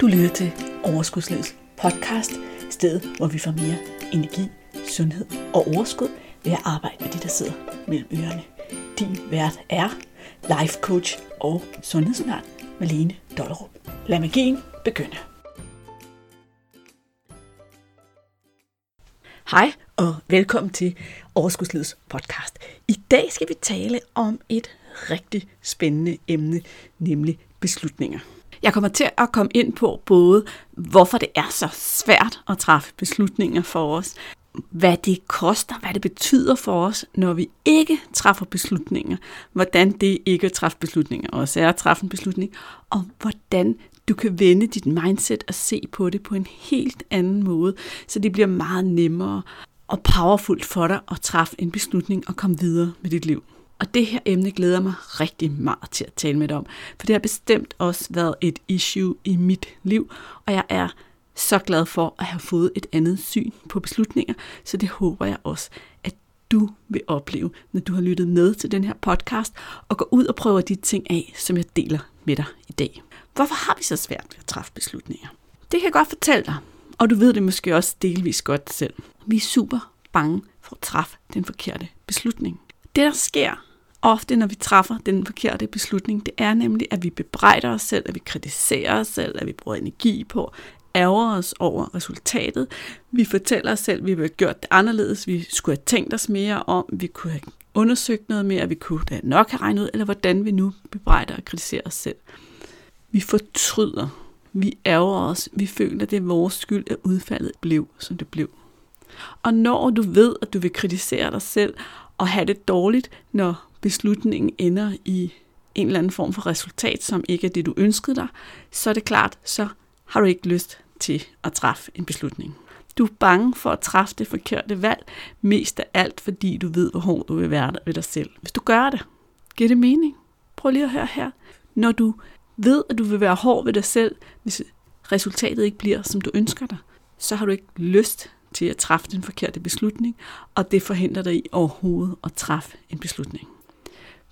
Du lytter til Overskudslivets podcast, stedet hvor vi får mere energi, sundhed og overskud ved at arbejde med de, der sidder mellem ørerne. Din vært er life coach og sundhedsundern Malene Dollerup. Lad magien begynde. Hej og velkommen til Overskudslivets podcast. I dag skal vi tale om et rigtig spændende emne, nemlig beslutninger. Jeg kommer til at komme ind på både, hvorfor det er så svært at træffe beslutninger for os, hvad det koster, hvad det betyder for os, når vi ikke træffer beslutninger, hvordan det ikke at træffe beslutninger også er at træffe en beslutning, og hvordan du kan vende dit mindset og se på det på en helt anden måde, så det bliver meget nemmere og powerfult for dig at træffe en beslutning og komme videre med dit liv. Og det her emne glæder mig rigtig meget til at tale med dig om, for det har bestemt også været et issue i mit liv, og jeg er så glad for at have fået et andet syn på beslutninger, så det håber jeg også, at du vil opleve, når du har lyttet med til den her podcast, og går ud og prøver de ting af, som jeg deler med dig i dag. Hvorfor har vi så svært ved at træffe beslutninger? Det kan jeg godt fortælle dig, og du ved det måske også delvis godt selv. Vi er super bange for at træffe den forkerte beslutning. Det, der sker, ofte, når vi træffer den forkerte beslutning, det er nemlig, at vi bebrejder os selv, at vi kritiserer os selv, at vi bruger energi på, ærger os over resultatet. Vi fortæller os selv, at vi ville have gjort det anderledes, vi skulle have tænkt os mere om, vi kunne have undersøgt noget mere, vi kunne da nok have regnet ud, eller hvordan vi nu bebrejder og kritiserer os selv. Vi fortryder, vi ærger os, vi føler, at det er vores skyld, at udfaldet blev, som det blev. Og når du ved, at du vil kritisere dig selv og have det dårligt, når beslutningen ender i en eller anden form for resultat, som ikke er det, du ønskede dig, så er det klart, så har du ikke lyst til at træffe en beslutning. Du er bange for at træffe det forkerte valg, mest af alt, fordi du ved, hvor hård du vil være ved dig selv. Hvis du gør det, giver det mening? Prøv lige at høre her. Når du ved, at du vil være hård ved dig selv, hvis resultatet ikke bliver, som du ønsker dig, så har du ikke lyst til at træffe den forkerte beslutning, og det forhindrer dig i overhovedet at træffe en beslutning.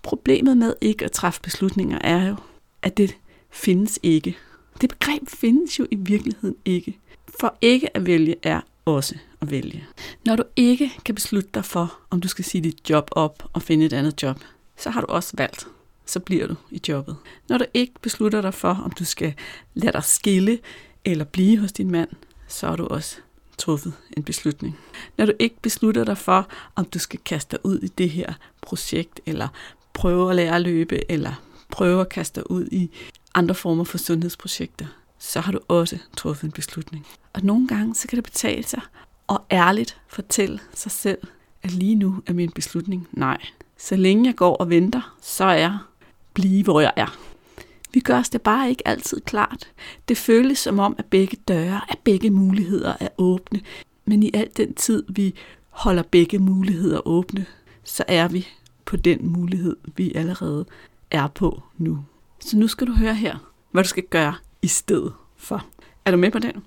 Problemet med ikke at træffe beslutninger er jo, at det findes ikke. Det begreb findes jo i virkeligheden ikke. For ikke at vælge er også at vælge. Når du ikke kan beslutte dig for, om du skal sige dit job op og finde et andet job, så har du også valgt. Så bliver du i jobbet. Når du ikke beslutter dig for, om du skal lade dig skille eller blive hos din mand, så har du også truffet en beslutning. Når du ikke beslutter dig for, om du skal kaste dig ud i det her projekt, eller prøve at lære at løbe, eller prøve at kaste dig ud i andre former for sundhedsprojekter, så har du også truffet en beslutning. Og nogle gange, så kan det betale sig og ærligt fortælle sig selv, at lige nu er min beslutning nej. Så længe jeg går og venter, så er jeg blive, hvor jeg er. Vi gør os det bare ikke altid klart. Det føles som om, at begge døre, at begge muligheder er åbne. Men i al den tid, vi holder begge muligheder åbne, så er vi på den mulighed, vi allerede er på nu. Så nu skal du høre her, hvad du skal gøre i stedet for. Er du med på den?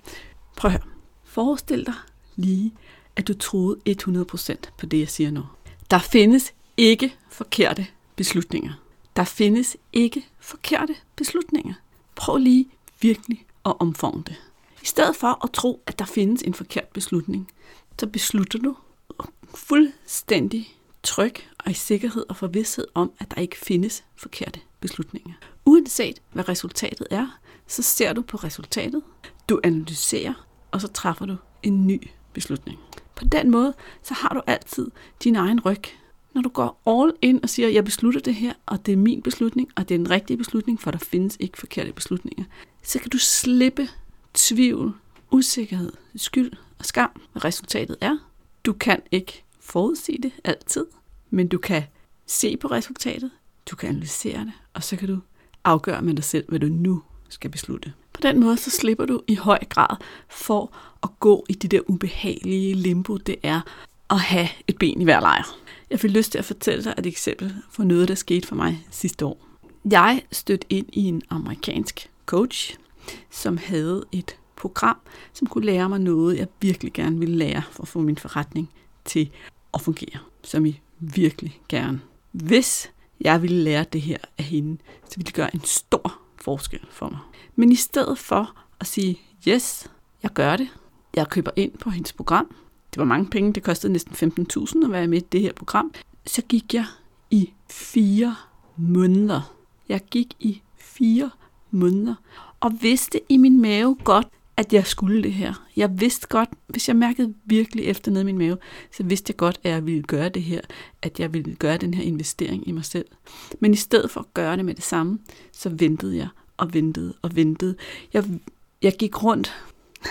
Prøv at høre. Forestil dig lige, at du troede 100% på det, jeg siger nu. Der findes ikke forkerte beslutninger. Der findes ikke forkerte beslutninger. Prøv lige virkelig at omfavne det. I stedet for at tro, at der findes en forkert beslutning, så beslutter du fuldstændig tryg og i sikkerhed og forvidshed om, at der ikke findes forkerte beslutninger. Uanset hvad resultatet er, så ser du på resultatet, du analyserer, og så træffer du en ny beslutning. På den måde, så har du altid din egen ryg. Når du går all in og siger, jeg beslutter det her, og det er min beslutning, og det er den rigtige beslutning, for der findes ikke forkerte beslutninger, så kan du slippe tvivl, usikkerhed, skyld og skam, hvad resultatet er. Du kan ikke forudsige det altid, men du kan se på resultatet, du kan analysere det, og så kan du afgøre med dig selv, hvad du nu skal beslutte. På den måde så slipper du i høj grad for at gå i det der ubehagelige limbo, det er at have et ben i hver lejr. Jeg vil lyst til at fortælle dig et eksempel for noget, der skete for mig sidste år. Jeg stødte ind i en amerikansk coach, som havde et program, som kunne lære mig noget, jeg virkelig gerne ville lære for at få min forretning til og fungere, som I virkelig gerne. Hvis jeg ville lære det her af hende, så ville det gøre en stor forskel for mig. Men i stedet for at sige, yes, jeg gør det. Jeg køber ind på hendes program. Det var mange penge, det kostede næsten 15.000 at være med i det her program. Så gik jeg i fire måneder. Jeg gik i fire måneder og vidste i min mave godt, at jeg skulle det her. Jeg vidste godt, hvis jeg mærkede virkelig efter ned i min mave, så vidste jeg godt, at jeg ville gøre det her, at jeg ville gøre den her investering i mig selv. Men i stedet for at gøre det med det samme, så ventede jeg og ventede og ventede. Jeg, jeg gik rundt.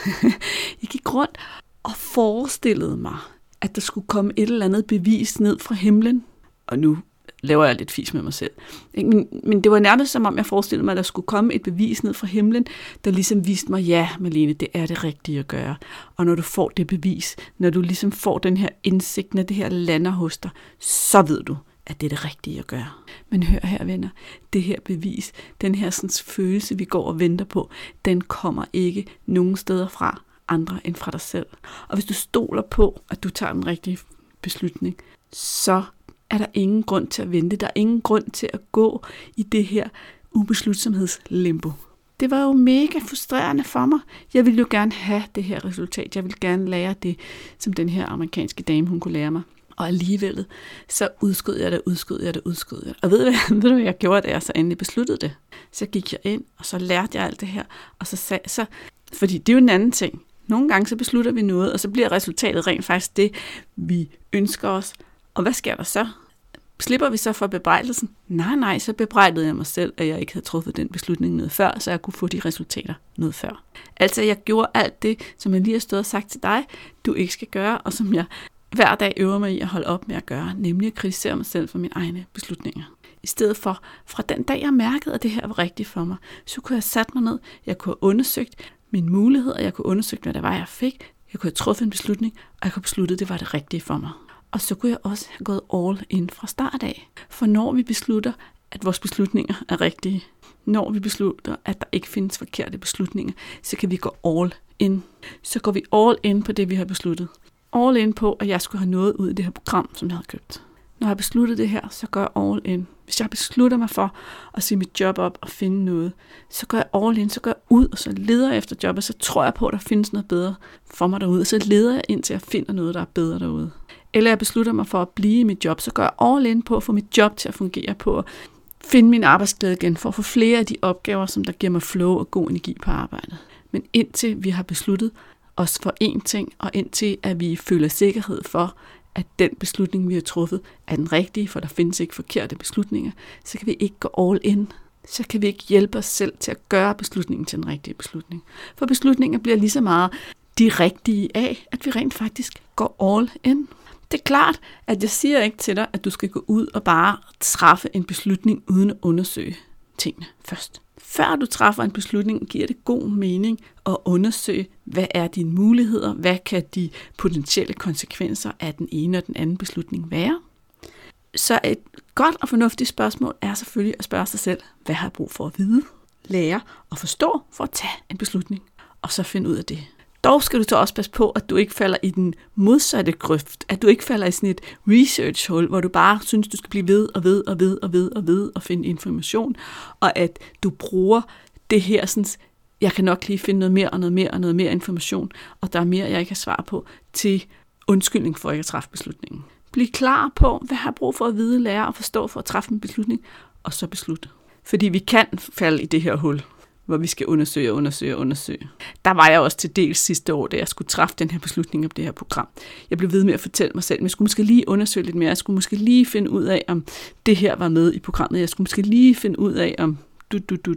jeg gik rundt og forestillede mig, at der skulle komme et eller andet bevis ned fra himlen. Og nu laver jeg lidt fis med mig selv. Men, men det var nærmest som om, jeg forestillede mig, at der skulle komme et bevis ned fra himlen, der ligesom viste mig, ja, Malene, det er det rigtige at gøre. Og når du får det bevis, når du ligesom får den her indsigt, når det her lander hos dig, så ved du, at det er det rigtige at gøre. Men hør her, venner, det her bevis, den her sådan, følelse, vi går og venter på, den kommer ikke nogen steder fra andre end fra dig selv. Og hvis du stoler på, at du tager den rigtige beslutning, så er der ingen grund til at vente. Der er ingen grund til at gå i det her ubeslutsomhedslimbo. Det var jo mega frustrerende for mig. Jeg ville jo gerne have det her resultat. Jeg ville gerne lære det, som den her amerikanske dame, hun kunne lære mig. Og alligevel, så udskød jeg det, udskød jeg det, udskød jeg det. Og ved du, hvad, ved du, hvad jeg gjorde, da jeg så endelig besluttede det? Så gik jeg ind, og så lærte jeg alt det her. Og så sagde så, fordi det er jo en anden ting. Nogle gange så beslutter vi noget, og så bliver resultatet rent faktisk det, vi ønsker os. Og hvad sker der så? Slipper vi så for bebrejdelsen? Nej, nej, så bebrejdede jeg mig selv, at jeg ikke havde truffet den beslutning noget før, så jeg kunne få de resultater noget før. Altså, jeg gjorde alt det, som jeg lige har stået og sagt til dig, du ikke skal gøre, og som jeg hver dag øver mig i at holde op med at gøre, nemlig at kritisere mig selv for mine egne beslutninger. I stedet for, fra den dag jeg mærkede, at det her var rigtigt for mig, så kunne jeg sat mig ned, jeg kunne have undersøgt mine muligheder, jeg kunne have undersøgt, hvad det var, jeg fik, jeg kunne have truffet en beslutning, og jeg kunne have besluttet, at det var det rigtige for mig. Og så kunne jeg også have gået all in fra start af. For når vi beslutter, at vores beslutninger er rigtige, når vi beslutter, at der ikke findes forkerte beslutninger, så kan vi gå all in. Så går vi all in på det, vi har besluttet. All in på, at jeg skulle have noget ud af det her program, som jeg havde købt. Når jeg har besluttet det her, så gør jeg all in. Hvis jeg beslutter mig for at sige mit job op og finde noget, så gør jeg all in, så går jeg ud, og så leder jeg efter job, og så tror jeg på, at der findes noget bedre for mig derude, og så leder jeg ind til at finde noget, der er bedre derude eller jeg beslutter mig for at blive i mit job, så gør jeg all in på at få mit job til at fungere på at finde min arbejdsglæde igen, for at få flere af de opgaver, som der giver mig flow og god energi på arbejdet. Men indtil vi har besluttet os for én ting, og indtil at vi føler sikkerhed for, at den beslutning, vi har truffet, er den rigtige, for der findes ikke forkerte beslutninger, så kan vi ikke gå all in. Så kan vi ikke hjælpe os selv til at gøre beslutningen til den rigtige beslutning. For beslutninger bliver lige så meget de rigtige af, at vi rent faktisk går all in. Det er klart, at jeg siger ikke til dig, at du skal gå ud og bare træffe en beslutning uden at undersøge tingene først. Før du træffer en beslutning, giver det god mening at undersøge, hvad er dine muligheder, hvad kan de potentielle konsekvenser af den ene og den anden beslutning være. Så et godt og fornuftigt spørgsmål er selvfølgelig at spørge sig selv, hvad har jeg brug for at vide, lære og forstå for at tage en beslutning, og så finde ud af det. Dog skal du så også passe på, at du ikke falder i den modsatte grøft, at du ikke falder i sådan et research-hul, hvor du bare synes, du skal blive ved og ved og ved og ved og ved og finde information, og at du bruger det her sådan, jeg kan nok lige finde noget mere og noget mere og noget mere information, og der er mere, jeg ikke har svar på, til undskyldning for ikke at træffe beslutningen. Bliv klar på, hvad har brug for at vide, lære og forstå for at træffe en beslutning, og så beslutte. Fordi vi kan falde i det her hul hvor vi skal undersøge og undersøge og undersøge. Der var jeg også til dels sidste år, da jeg skulle træffe den her beslutning om det her program. Jeg blev ved med at fortælle mig selv, at jeg skulle måske lige undersøge lidt mere. Jeg skulle måske lige finde ud af, om det her var med i programmet. Jeg skulle måske lige finde ud af, om du, du, du.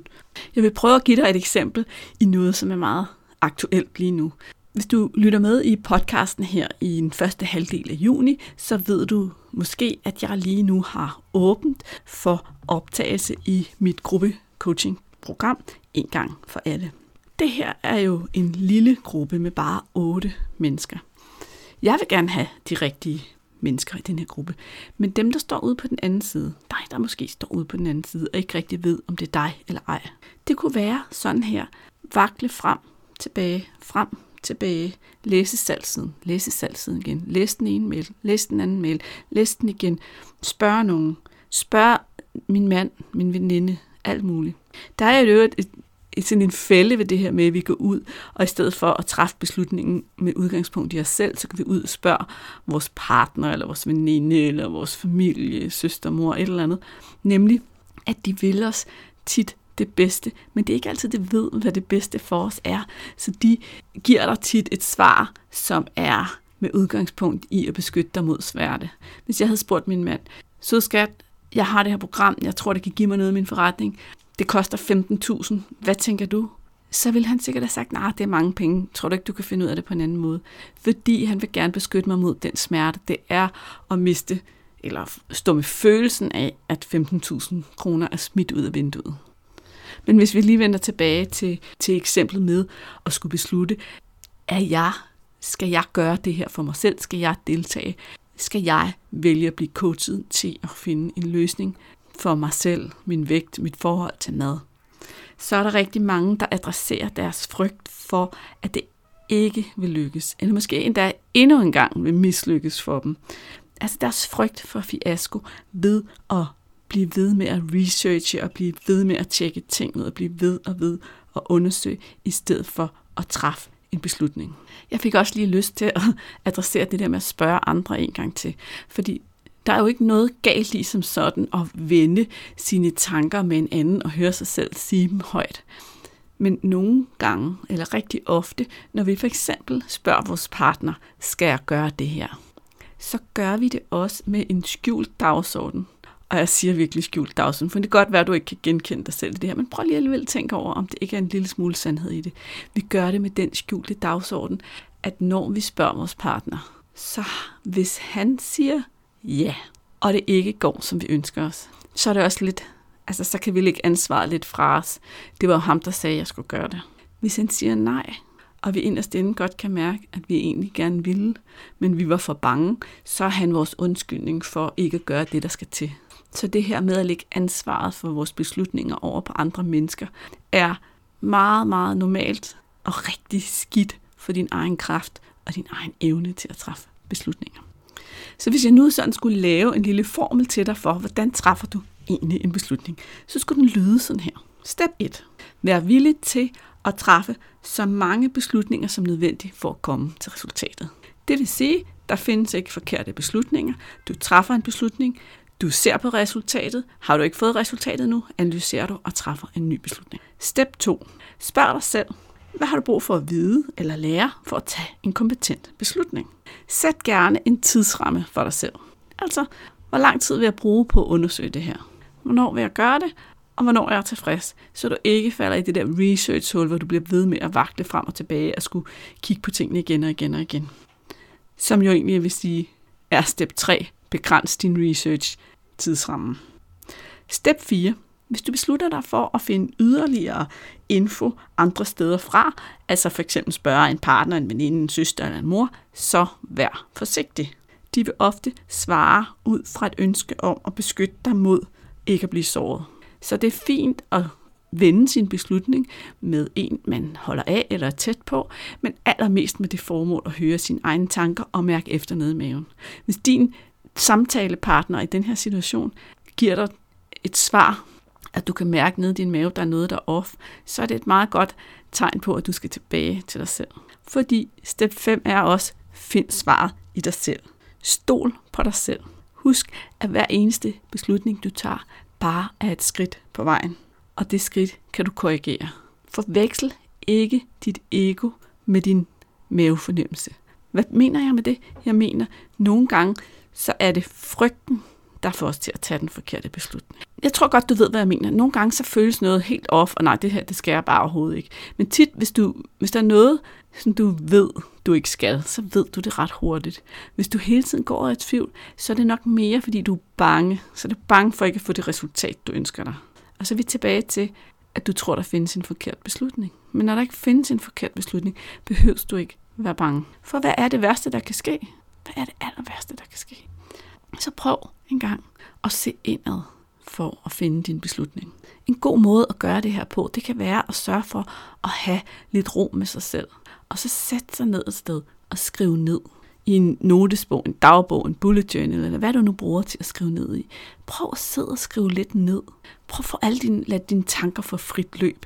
Jeg vil prøve at give dig et eksempel i noget, som er meget aktuelt lige nu. Hvis du lytter med i podcasten her i den første halvdel af juni, så ved du måske, at jeg lige nu har åbent for optagelse i mit gruppe coaching program en gang for alle. Det her er jo en lille gruppe med bare otte mennesker. Jeg vil gerne have de rigtige mennesker i den her gruppe. Men dem, der står ude på den anden side, dig, der måske står ude på den anden side, og ikke rigtig ved, om det er dig eller ej. Det kunne være sådan her. Vakle frem, tilbage, frem, tilbage. Læse salgsiden, læse salgsiden igen. Læs den ene mail, læs den anden mail, læs den igen. Spørg nogen. Spørg min mand, min veninde, alt muligt. Der er jo et, et sådan en fælde ved det her med, at vi går ud, og i stedet for at træffe beslutningen med udgangspunkt i os selv, så kan vi ud og spørge vores partner, eller vores veninde, eller vores familie, søster, mor, et eller andet. Nemlig, at de vil os tit det bedste, men det er ikke altid, det ved, hvad det bedste for os er. Så de giver dig tit et svar, som er med udgangspunkt i at beskytte dig mod sværte. Hvis jeg havde spurgt min mand, så skat, jeg har det her program, jeg tror, det kan give mig noget i min forretning, det koster 15.000, hvad tænker du? Så vil han sikkert have sagt, nej, nah, det er mange penge, tror du ikke, du kan finde ud af det på en anden måde? Fordi han vil gerne beskytte mig mod den smerte, det er at miste, eller stå med følelsen af, at 15.000 kroner er smidt ud af vinduet. Men hvis vi lige vender tilbage til, til eksemplet med at skulle beslutte, er jeg, skal jeg gøre det her for mig selv? Skal jeg deltage? Skal jeg vælge at blive coachet til at finde en løsning for mig selv, min vægt, mit forhold til mad? Så er der rigtig mange, der adresserer deres frygt for, at det ikke vil lykkes, eller måske endda endnu en gang vil mislykkes for dem. Altså deres frygt for fiasko ved at blive ved med at researche og blive ved med at tjekke ting ud og blive ved og ved at undersøge, i stedet for at træffe en beslutning. Jeg fik også lige lyst til at adressere det der med at spørge andre en gang til, fordi der er jo ikke noget galt i som sådan at vende sine tanker med en anden og høre sig selv sige dem højt. Men nogle gange, eller rigtig ofte, når vi for eksempel spørger vores partner, skal jeg gøre det her? Så gør vi det også med en skjult dagsorden. Og jeg siger virkelig skjult dagsorden, for det kan godt være, at du ikke kan genkende dig selv i det her, men prøv lige alligevel at tænke over, om det ikke er en lille smule sandhed i det. Vi gør det med den skjulte dagsorden, at når vi spørger vores partner, så hvis han siger ja, og det ikke går, som vi ønsker os, så er det også lidt, altså så kan vi lægge ansvaret lidt fra os. Det var ham, der sagde, at jeg skulle gøre det. Hvis han siger nej, og vi inderst inde godt kan mærke, at vi egentlig gerne ville, men vi var for bange, så er han vores undskyldning for ikke at gøre det, der skal til. Så det her med at lægge ansvaret for vores beslutninger over på andre mennesker, er meget, meget normalt og rigtig skidt for din egen kraft og din egen evne til at træffe beslutninger. Så hvis jeg nu sådan skulle lave en lille formel til dig for, hvordan træffer du egentlig en beslutning, så skulle den lyde sådan her. Step 1. Vær villig til at træffe så mange beslutninger som nødvendigt for at komme til resultatet. Det vil sige, der findes ikke forkerte beslutninger. Du træffer en beslutning, du ser på resultatet. Har du ikke fået resultatet nu, analyserer du og træffer en ny beslutning. Step 2. Spørg dig selv, hvad har du brug for at vide eller lære for at tage en kompetent beslutning? Sæt gerne en tidsramme for dig selv. Altså, hvor lang tid vil jeg bruge på at undersøge det her? Hvornår vil jeg gøre det? Og hvornår er jeg tilfreds? Så du ikke falder i det der research-hul, hvor du bliver ved med at vakle frem og tilbage og skulle kigge på tingene igen og igen og igen. Som jo egentlig vil sige, er step 3. Begræns din research tidsrammen. Step 4. Hvis du beslutter dig for at finde yderligere info andre steder fra, altså for eksempel spørge en partner, en veninde, en søster eller en mor, så vær forsigtig. De vil ofte svare ud fra et ønske om at beskytte dig mod ikke at blive såret. Så det er fint at vende sin beslutning med en, man holder af eller er tæt på, men allermest med det formål at høre sine egne tanker og mærke efter nede i maven. Hvis din samtalepartner i den her situation giver dig et svar, at du kan mærke nede i din mave, der er noget, der er off, så er det et meget godt tegn på, at du skal tilbage til dig selv. Fordi step 5 er også, find svaret i dig selv. Stol på dig selv. Husk, at hver eneste beslutning, du tager, bare er et skridt på vejen. Og det skridt kan du korrigere. Forveksel ikke dit ego med din mavefornemmelse. Hvad mener jeg med det? Jeg mener, nogle gange så er det frygten, der får os til at tage den forkerte beslutning. Jeg tror godt, du ved, hvad jeg mener. Nogle gange så føles noget helt off, og nej, det her, det skal jeg bare overhovedet ikke. Men tit, hvis, du, hvis der er noget, som du ved, du ikke skal, så ved du det ret hurtigt. Hvis du hele tiden går i tvivl, så er det nok mere, fordi du er bange. Så er du bange for ikke at få det resultat, du ønsker dig. Og så er vi tilbage til, at du tror, der findes en forkert beslutning. Men når der ikke findes en forkert beslutning, behøver du ikke være bange. For hvad er det værste, der kan ske? Hvad er det aller værste, der kan ske? Så prøv en gang at se indad for at finde din beslutning. En god måde at gøre det her på, det kan være at sørge for at have lidt ro med sig selv. Og så sætte sig ned et sted og skrive ned i en notesbog, en dagbog, en bullet journal, eller hvad du nu bruger til at skrive ned i. Prøv at sidde og skrive lidt ned. Prøv at få alle dine, lad dine tanker få frit løb,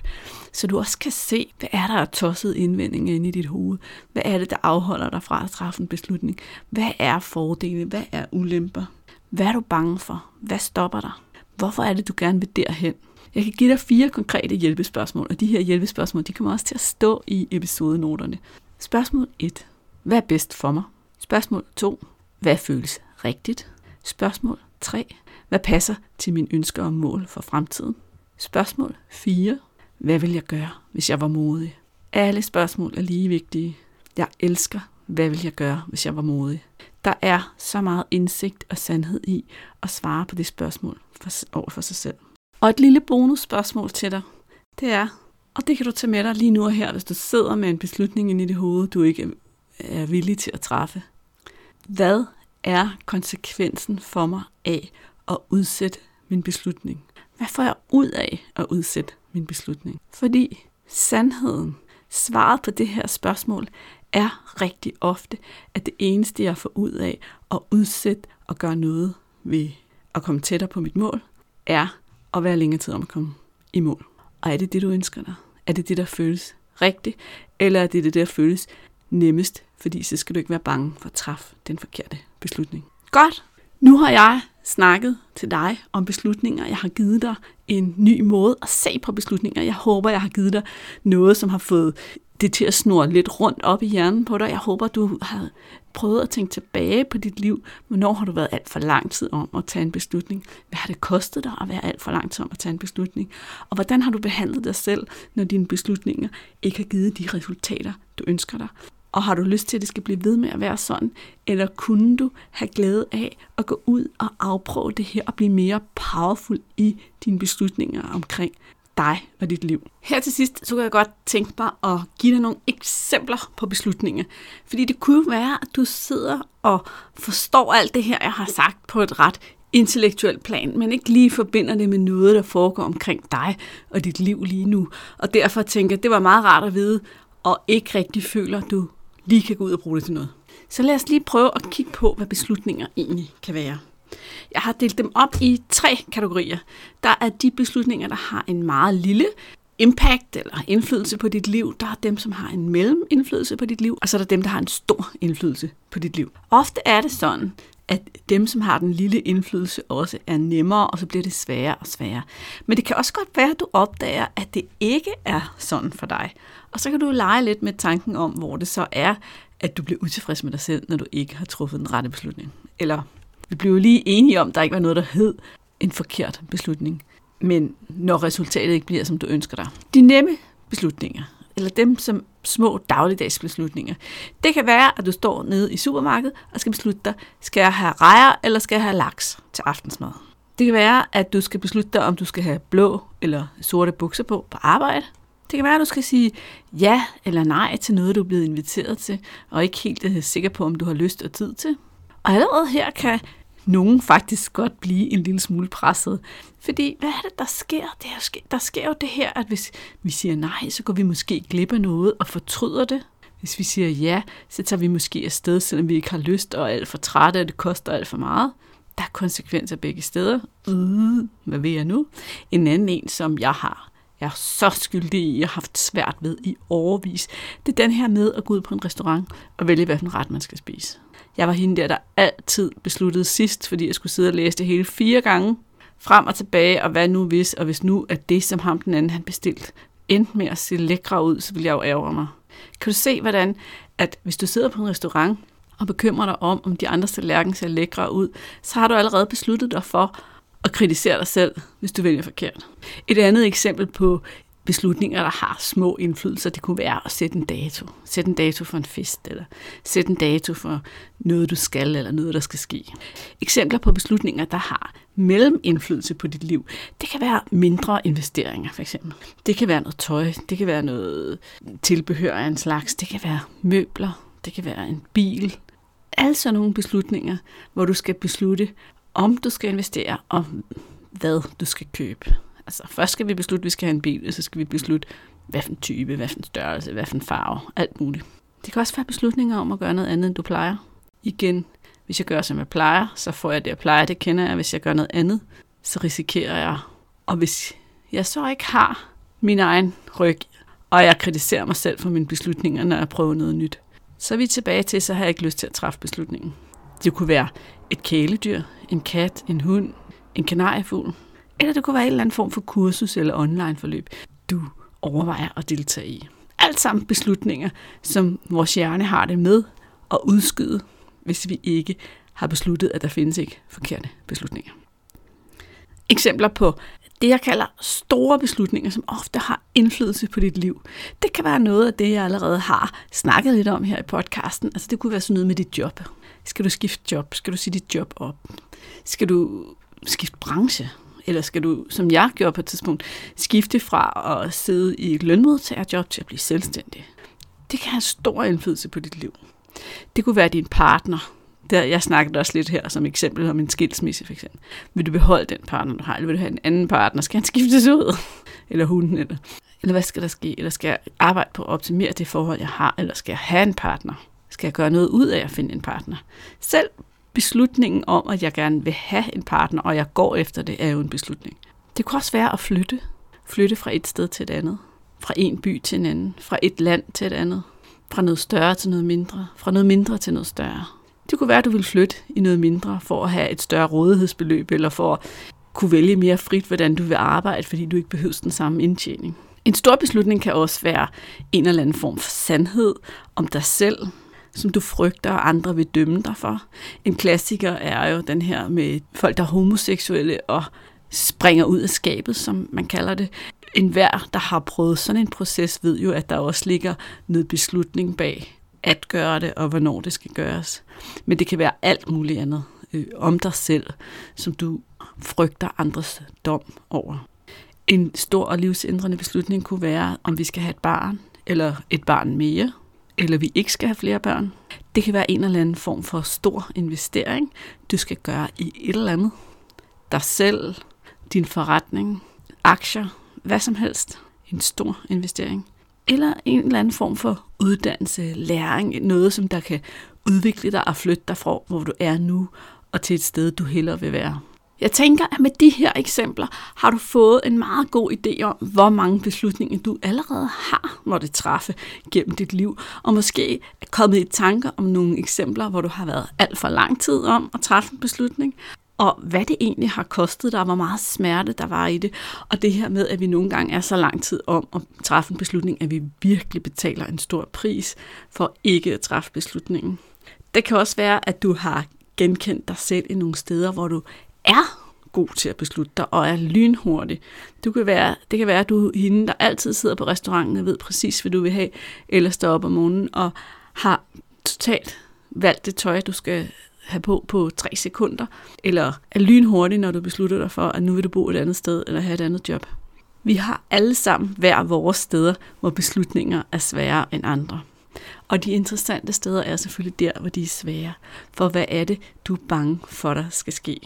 så du også kan se, hvad er der af tosset indvendinger inde i dit hoved? Hvad er det, der afholder dig fra at træffe en beslutning? Hvad er fordele? Hvad er ulemper? Hvad er du bange for? Hvad stopper dig? Hvorfor er det, du gerne vil derhen? Jeg kan give dig fire konkrete hjælpespørgsmål, og de her hjælpespørgsmål, de kommer også til at stå i episodenoterne. Spørgsmål 1. Hvad er bedst for mig? Spørgsmål 2. Hvad føles rigtigt? Spørgsmål 3. Hvad passer til mine ønsker og mål for fremtiden? Spørgsmål 4. Hvad vil jeg gøre, hvis jeg var modig? Alle spørgsmål er lige vigtige. Jeg elsker, hvad vil jeg gøre, hvis jeg var modig? Der er så meget indsigt og sandhed i at svare på det spørgsmål for, over for sig selv. Og et lille bonusspørgsmål til dig, det er, og det kan du tage med dig lige nu og her, hvis du sidder med en beslutning ind i dit hoved, du ikke er villig til at træffe. Hvad er konsekvensen for mig af at udsætte min beslutning? Hvad får jeg ud af at udsætte min beslutning? Fordi sandheden, svaret på det her spørgsmål, er rigtig ofte, at det eneste, jeg får ud af at udsætte og gøre noget ved at komme tættere på mit mål, er at være længere tid om at komme i mål. Og er det det, du ønsker dig? Er det det, der føles rigtigt? Eller er det det, der føles nemmest? Fordi så skal du ikke være bange for at træffe den forkerte beslutning. Godt. Nu har jeg snakket til dig om beslutninger. Jeg har givet dig en ny måde at se på beslutninger. Jeg håber, jeg har givet dig noget, som har fået det til at snurre lidt rundt op i hjernen på dig. Jeg håber, du har prøvet at tænke tilbage på dit liv. Hvornår har du været alt for lang tid om at tage en beslutning? Hvad har det kostet dig at være alt for lang tid om at tage en beslutning? Og hvordan har du behandlet dig selv, når dine beslutninger ikke har givet de resultater, du ønsker dig? Og har du lyst til, at det skal blive ved med at være sådan? Eller kunne du have glæde af at gå ud og afprøve det her og blive mere powerful i dine beslutninger omkring dig og dit liv. Her til sidst, så kan jeg godt tænke mig at give dig nogle eksempler på beslutninger. Fordi det kunne være, at du sidder og forstår alt det her, jeg har sagt på et ret intellektuelt plan, men ikke lige forbinder det med noget, der foregår omkring dig og dit liv lige nu. Og derfor tænker jeg, det var meget rart at vide, og ikke rigtig føler, du lige kan gå ud og bruge det til noget. Så lad os lige prøve at kigge på, hvad beslutninger egentlig kan være. Jeg har delt dem op i tre kategorier. Der er de beslutninger, der har en meget lille impact eller indflydelse på dit liv. Der er dem, som har en mellemindflydelse på dit liv, og så er der dem, der har en stor indflydelse på dit liv. Ofte er det sådan, at dem, som har den lille indflydelse, også er nemmere, og så bliver det sværere og sværere. Men det kan også godt være, at du opdager, at det ikke er sådan for dig. Og så kan du lege lidt med tanken om, hvor det så er, at du bliver utilfreds med dig selv, når du ikke har truffet den rette beslutning. Eller vi blev lige enige om, at der ikke var noget, der hed en forkert beslutning. Men når resultatet ikke bliver, som du ønsker dig. De nemme beslutninger, eller dem som små dagligdags beslutninger. Det kan være, at du står nede i supermarkedet og skal beslutte dig, skal jeg have rejer eller skal jeg have laks til aftensmad? Det kan være, at du skal beslutte dig, om du skal have blå eller sorte bukser på på arbejde. Det kan være, at du skal sige ja eller nej til noget, du er blevet inviteret til, og ikke helt er sikker på, om du har lyst og tid til. Og allerede her kan nogen faktisk godt blive en lille smule presset. Fordi hvad er det, der sker? Det er, der sker jo det her, at hvis vi siger nej, så går vi måske glip af noget og fortryder det. Hvis vi siger ja, så tager vi måske afsted, selvom vi ikke har lyst og er alt for trætte, og det koster alt for meget. Der er konsekvenser begge steder. Uh, hvad ved jeg nu? En anden en, som jeg har jeg er så skyldig i, jeg har haft svært ved i overvis. Det er den her med at gå ud på en restaurant og vælge, hvilken ret man skal spise. Jeg var hende der, der altid besluttede sidst, fordi jeg skulle sidde og læse det hele fire gange, frem og tilbage, og hvad nu hvis, og hvis nu at det, som ham den anden han bestilt, endte med at se lækre ud, så ville jeg jo ærge mig. Kan du se, hvordan, at hvis du sidder på en restaurant og bekymrer dig om, om de andre tallerkener ser lækre ud, så har du allerede besluttet dig for at kritisere dig selv, hvis du vælger forkert. Et andet eksempel på beslutninger, der har små indflydelser. Det kunne være at sætte en dato. Sætte en dato for en fest, eller sætte en dato for noget, du skal, eller noget, der skal ske. Eksempler på beslutninger, der har mellemindflydelse på dit liv. Det kan være mindre investeringer, for eksempel. Det kan være noget tøj, det kan være noget tilbehør af en slags, det kan være møbler, det kan være en bil. Alle sådan nogle beslutninger, hvor du skal beslutte, om du skal investere, og hvad du skal købe. Altså, først skal vi beslutte, at vi skal have en bil, og så skal vi beslutte, hvad for en type, hvad for en størrelse, hvad for en farve, alt muligt. Det kan også være beslutninger om at gøre noget andet, end du plejer. Igen, hvis jeg gør, som jeg plejer, så får jeg det, jeg plejer. Det kender jeg. Hvis jeg gør noget andet, så risikerer jeg. Og hvis jeg så ikke har min egen ryg, og jeg kritiserer mig selv for mine beslutninger, når jeg prøver noget nyt, så er vi tilbage til, så har jeg ikke lyst til at træffe beslutningen. Det kunne være et kæledyr, en kat, en hund, en kanariefugl, eller det kunne være en eller anden form for kursus eller online forløb, du overvejer at deltage i. Alt sammen beslutninger, som vores hjerne har det med at udskyde, hvis vi ikke har besluttet, at der findes ikke forkerte beslutninger. Eksempler på det, jeg kalder store beslutninger, som ofte har indflydelse på dit liv. Det kan være noget af det, jeg allerede har snakket lidt om her i podcasten. Altså det kunne være sådan noget med dit job. Skal du skifte job? Skal du sige dit job op? Skal du skifte branche? Eller skal du, som jeg gjorde på et tidspunkt, skifte fra at sidde i et lønmodtagerjob til at blive selvstændig? Det kan have stor indflydelse på dit liv. Det kunne være din partner. Der, jeg snakkede også lidt her som eksempel om en skilsmisse for eksempel. Vil du beholde den partner, du har, eller vil du have en anden partner? Skal han skiftes ud? Eller hunden? Eller, eller hvad skal der ske? Eller skal jeg arbejde på at optimere det forhold, jeg har? Eller skal jeg have en partner? Skal jeg gøre noget ud af at finde en partner? Selv beslutningen om, at jeg gerne vil have en partner, og jeg går efter det, er jo en beslutning. Det kunne også være at flytte. Flytte fra et sted til et andet. Fra en by til en anden. Fra et land til et andet. Fra noget større til noget mindre. Fra noget mindre til noget større. Det kunne være, at du vil flytte i noget mindre for at have et større rådighedsbeløb, eller for at kunne vælge mere frit, hvordan du vil arbejde, fordi du ikke behøver den samme indtjening. En stor beslutning kan også være en eller anden form for sandhed om dig selv, som du frygter, og andre vil dømme dig for. En klassiker er jo den her med folk, der er homoseksuelle og springer ud af skabet, som man kalder det. En hver, der har prøvet sådan en proces, ved jo, at der også ligger noget beslutning bag at gøre det, og hvornår det skal gøres. Men det kan være alt muligt andet øh, om dig selv, som du frygter andres dom over. En stor og livsændrende beslutning kunne være, om vi skal have et barn, eller et barn mere, eller vi ikke skal have flere børn. Det kan være en eller anden form for stor investering, du skal gøre i et eller andet. Dig selv, din forretning, aktier, hvad som helst. En stor investering. Eller en eller anden form for uddannelse, læring, noget som der kan udvikle dig og flytte dig fra, hvor du er nu, og til et sted, du hellere vil være. Jeg tænker, at med de her eksempler har du fået en meget god idé om, hvor mange beslutninger du allerede har måtte træffe gennem dit liv, og måske er kommet i tanker om nogle eksempler, hvor du har været alt for lang tid om at træffe en beslutning, og hvad det egentlig har kostet dig, hvor meget smerte der var i det, og det her med, at vi nogle gange er så lang tid om at træffe en beslutning, at vi virkelig betaler en stor pris for ikke at træffe beslutningen. Det kan også være, at du har genkendt dig selv i nogle steder, hvor du er god til at beslutte dig og er lynhurtig. Du kan være, det kan være, at du er hende, der altid sidder på restauranten og ved præcis, hvad du vil have, eller står op om morgenen og har totalt valgt det tøj, du skal have på på tre sekunder, eller er lynhurtig, når du beslutter dig for, at nu vil du bo et andet sted, eller have et andet job. Vi har alle sammen hver vores steder, hvor beslutninger er sværere end andre. Og de interessante steder er selvfølgelig der, hvor de er svære. For hvad er det, du er bange for, der skal ske?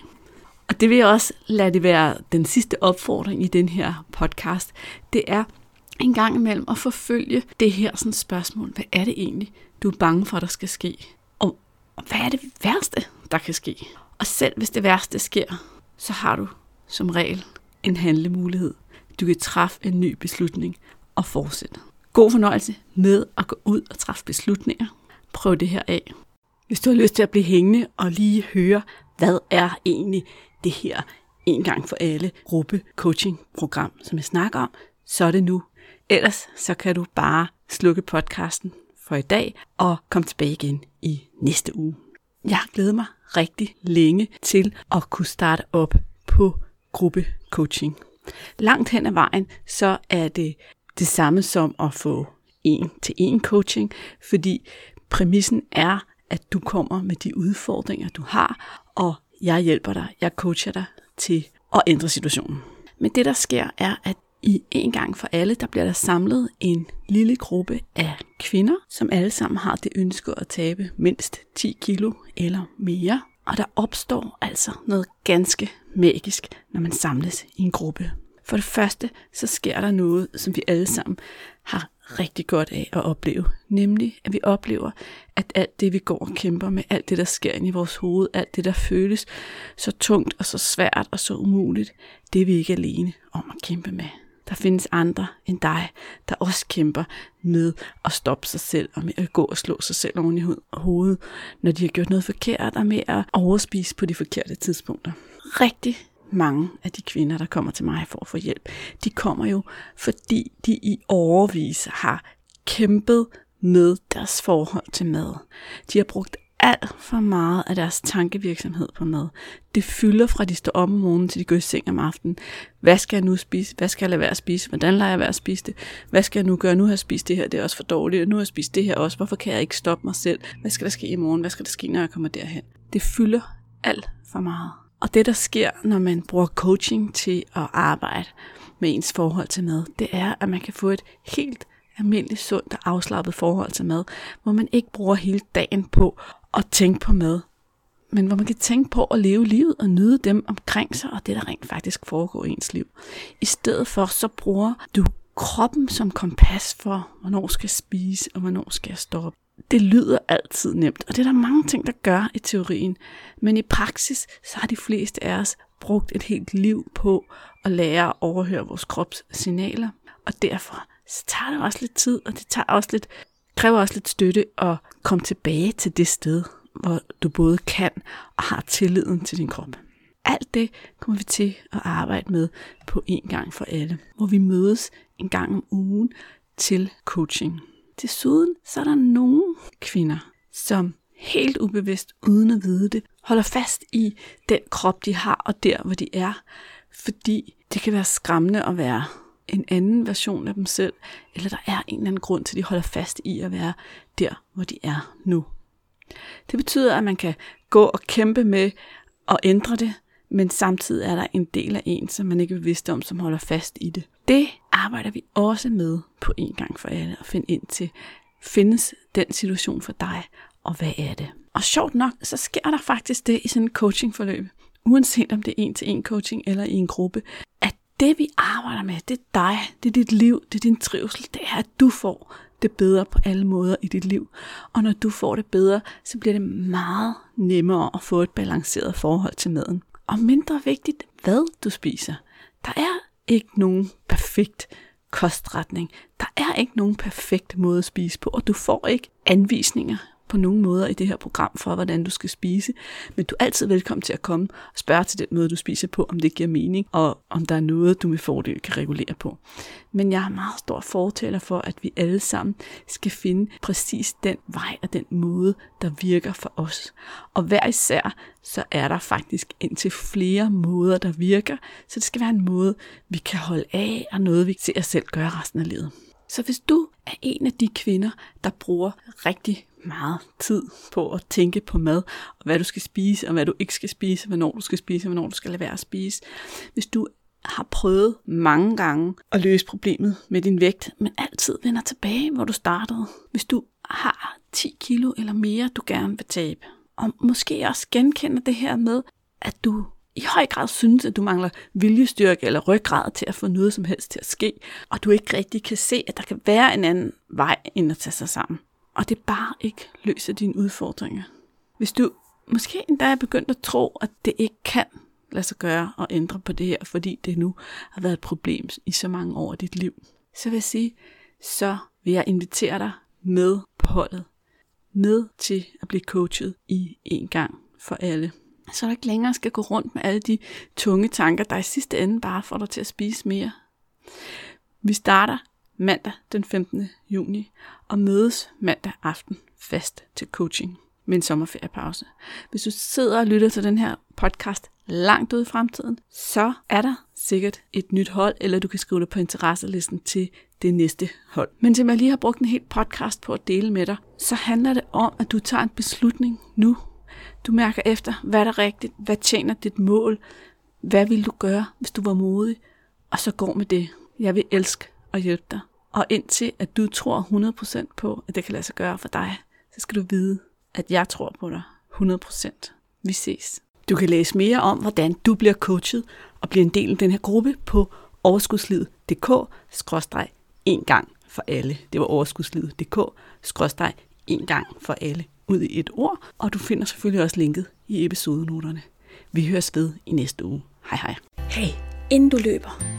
Og det vil jeg også lade det være den sidste opfordring i den her podcast. Det er en gang imellem at forfølge det her sådan spørgsmål. Hvad er det egentlig, du er bange for, der skal ske? Og hvad er det værste, der kan ske? Og selv hvis det værste sker, så har du som regel en handlemulighed. Du kan træffe en ny beslutning og fortsætte. God fornøjelse med at gå ud og træffe beslutninger. Prøv det her af. Hvis du har lyst til at blive hængende og lige høre, hvad er egentlig det her en gang for alle gruppe coaching program, som jeg snakker om, så er det nu. Ellers så kan du bare slukke podcasten for i dag og komme tilbage igen i næste uge. Jeg har glædet mig rigtig længe til at kunne starte op på gruppe coaching. Langt hen ad vejen, så er det det samme som at få en til en coaching, fordi præmissen er, at du kommer med de udfordringer, du har, og jeg hjælper dig, jeg coacher dig til at ændre situationen. Men det der sker er, at i en gang for alle, der bliver der samlet en lille gruppe af kvinder, som alle sammen har det ønske at tabe mindst 10 kilo eller mere. Og der opstår altså noget ganske magisk, når man samles i en gruppe. For det første, så sker der noget, som vi alle sammen har rigtig godt af at opleve. Nemlig, at vi oplever, at alt det, vi går og kæmper med, alt det, der sker ind i vores hoved, alt det, der føles så tungt og så svært og så umuligt, det er vi ikke alene om at kæmpe med. Der findes andre end dig, der også kæmper med at stoppe sig selv og med at gå og slå sig selv oven i hovedet, når de har gjort noget forkert og med at overspise på de forkerte tidspunkter. Rigtig mange af de kvinder, der kommer til mig for at få hjælp, de kommer jo, fordi de i overvis har kæmpet med deres forhold til mad. De har brugt alt for meget af deres tankevirksomhed på mad. Det fylder fra de står op om morgenen til de går i seng om aftenen. Hvad skal jeg nu spise? Hvad skal jeg lade være at spise? Hvordan lader jeg være at spise det? Hvad skal jeg nu gøre? Nu har jeg spist det her, det er også for dårligt. Nu har jeg spist det her også. Hvorfor kan jeg ikke stoppe mig selv? Hvad skal der ske i morgen? Hvad skal der ske, når jeg kommer derhen? Det fylder alt for meget. Og det, der sker, når man bruger coaching til at arbejde med ens forhold til mad, det er, at man kan få et helt almindeligt, sundt og afslappet forhold til mad, hvor man ikke bruger hele dagen på at tænke på mad, men hvor man kan tænke på at leve livet og nyde dem omkring sig, og det der rent faktisk foregår i ens liv. I stedet for, så bruger du kroppen som kompas for, hvornår skal jeg spise, og hvornår skal jeg stoppe. Det lyder altid nemt, og det er der mange ting, der gør i teorien. Men i praksis, så har de fleste af os brugt et helt liv på at lære at overhøre vores krops signaler. Og derfor så tager det også lidt tid, og det tager også lidt, kræver også lidt støtte at komme tilbage til det sted, hvor du både kan og har tilliden til din krop. Alt det kommer vi til at arbejde med på en gang for alle, hvor vi mødes en gang om ugen til coaching. Desuden så er der nogle kvinder, som helt ubevidst, uden at vide det, holder fast i den krop, de har, og der, hvor de er. Fordi det kan være skræmmende at være en anden version af dem selv, eller der er en eller anden grund til, at de holder fast i at være der, hvor de er nu. Det betyder, at man kan gå og kæmpe med at ændre det, men samtidig er der en del af en, som man ikke er bevidst om, som holder fast i det. Det arbejder vi også med på en gang for alle at finde ind til. Findes den situation for dig, og hvad er det? Og sjovt nok, så sker der faktisk det i sådan en coachingforløb, uanset om det er en-til-en coaching eller i en gruppe, at det vi arbejder med, det er dig, det er dit liv, det er din trivsel, det er, at du får det bedre på alle måder i dit liv. Og når du får det bedre, så bliver det meget nemmere at få et balanceret forhold til maden. Og mindre vigtigt, hvad du spiser. Der er ikke nogen perfekt kostretning. Der er ikke nogen perfekt måde at spise på, og du får ikke anvisninger på nogen måder i det her program for, hvordan du skal spise. Men du er altid velkommen til at komme og spørge til den måde, du spiser på, om det giver mening, og om der er noget, du med fordel kan regulere på. Men jeg er meget stor fortaler for, at vi alle sammen skal finde præcis den vej og den måde, der virker for os. Og hver især, så er der faktisk indtil flere måder, der virker, så det skal være en måde, vi kan holde af, og noget, vi ser os selv gøre resten af livet. Så hvis du er en af de kvinder, der bruger rigtig meget tid på at tænke på mad, og hvad du skal spise, og hvad du ikke skal spise, hvornår du skal spise, og hvornår du skal lade være at spise. Hvis du har prøvet mange gange at løse problemet med din vægt, men altid vender tilbage, hvor du startede. Hvis du har 10 kilo eller mere, du gerne vil tabe, og måske også genkender det her med, at du i høj grad synes, at du mangler viljestyrke eller ryggrad til at få noget som helst til at ske, og du ikke rigtig kan se, at der kan være en anden vej end at tage sig sammen og det bare ikke løser dine udfordringer. Hvis du måske endda er begyndt at tro, at det ikke kan lade sig gøre at ændre på det her, fordi det nu har været et problem i så mange år af dit liv, så vil jeg sige, så vil jeg invitere dig med på holdet, med til at blive coachet i en gang for alle. Så du ikke længere skal gå rundt med alle de tunge tanker, der i sidste ende bare får dig til at spise mere. Vi starter mandag den 15. juni og mødes mandag aften fast til coaching med en sommerferiepause. Hvis du sidder og lytter til den her podcast langt ud i fremtiden, så er der sikkert et nyt hold, eller du kan skrive det på interesselisten til det næste hold. Men som jeg lige har brugt en helt podcast på at dele med dig, så handler det om, at du tager en beslutning nu. Du mærker efter, hvad er rigtigt, hvad tjener dit mål, hvad vil du gøre, hvis du var modig, og så går med det. Jeg vil elske at hjælpe dig. Og indtil at du tror 100% på, at det kan lade sig gøre for dig, så skal du vide, at jeg tror på dig 100%. Vi ses. Du kan læse mere om, hvordan du bliver coachet og bliver en del af den her gruppe på overskudslivet.dk-en gang for alle. Det var overskudslivet.dk, skråstreg en gang for alle ud i et ord, og du finder selvfølgelig også linket i episodenoterne. Vi høres ved i næste uge. Hej hej. Hey, inden du løber,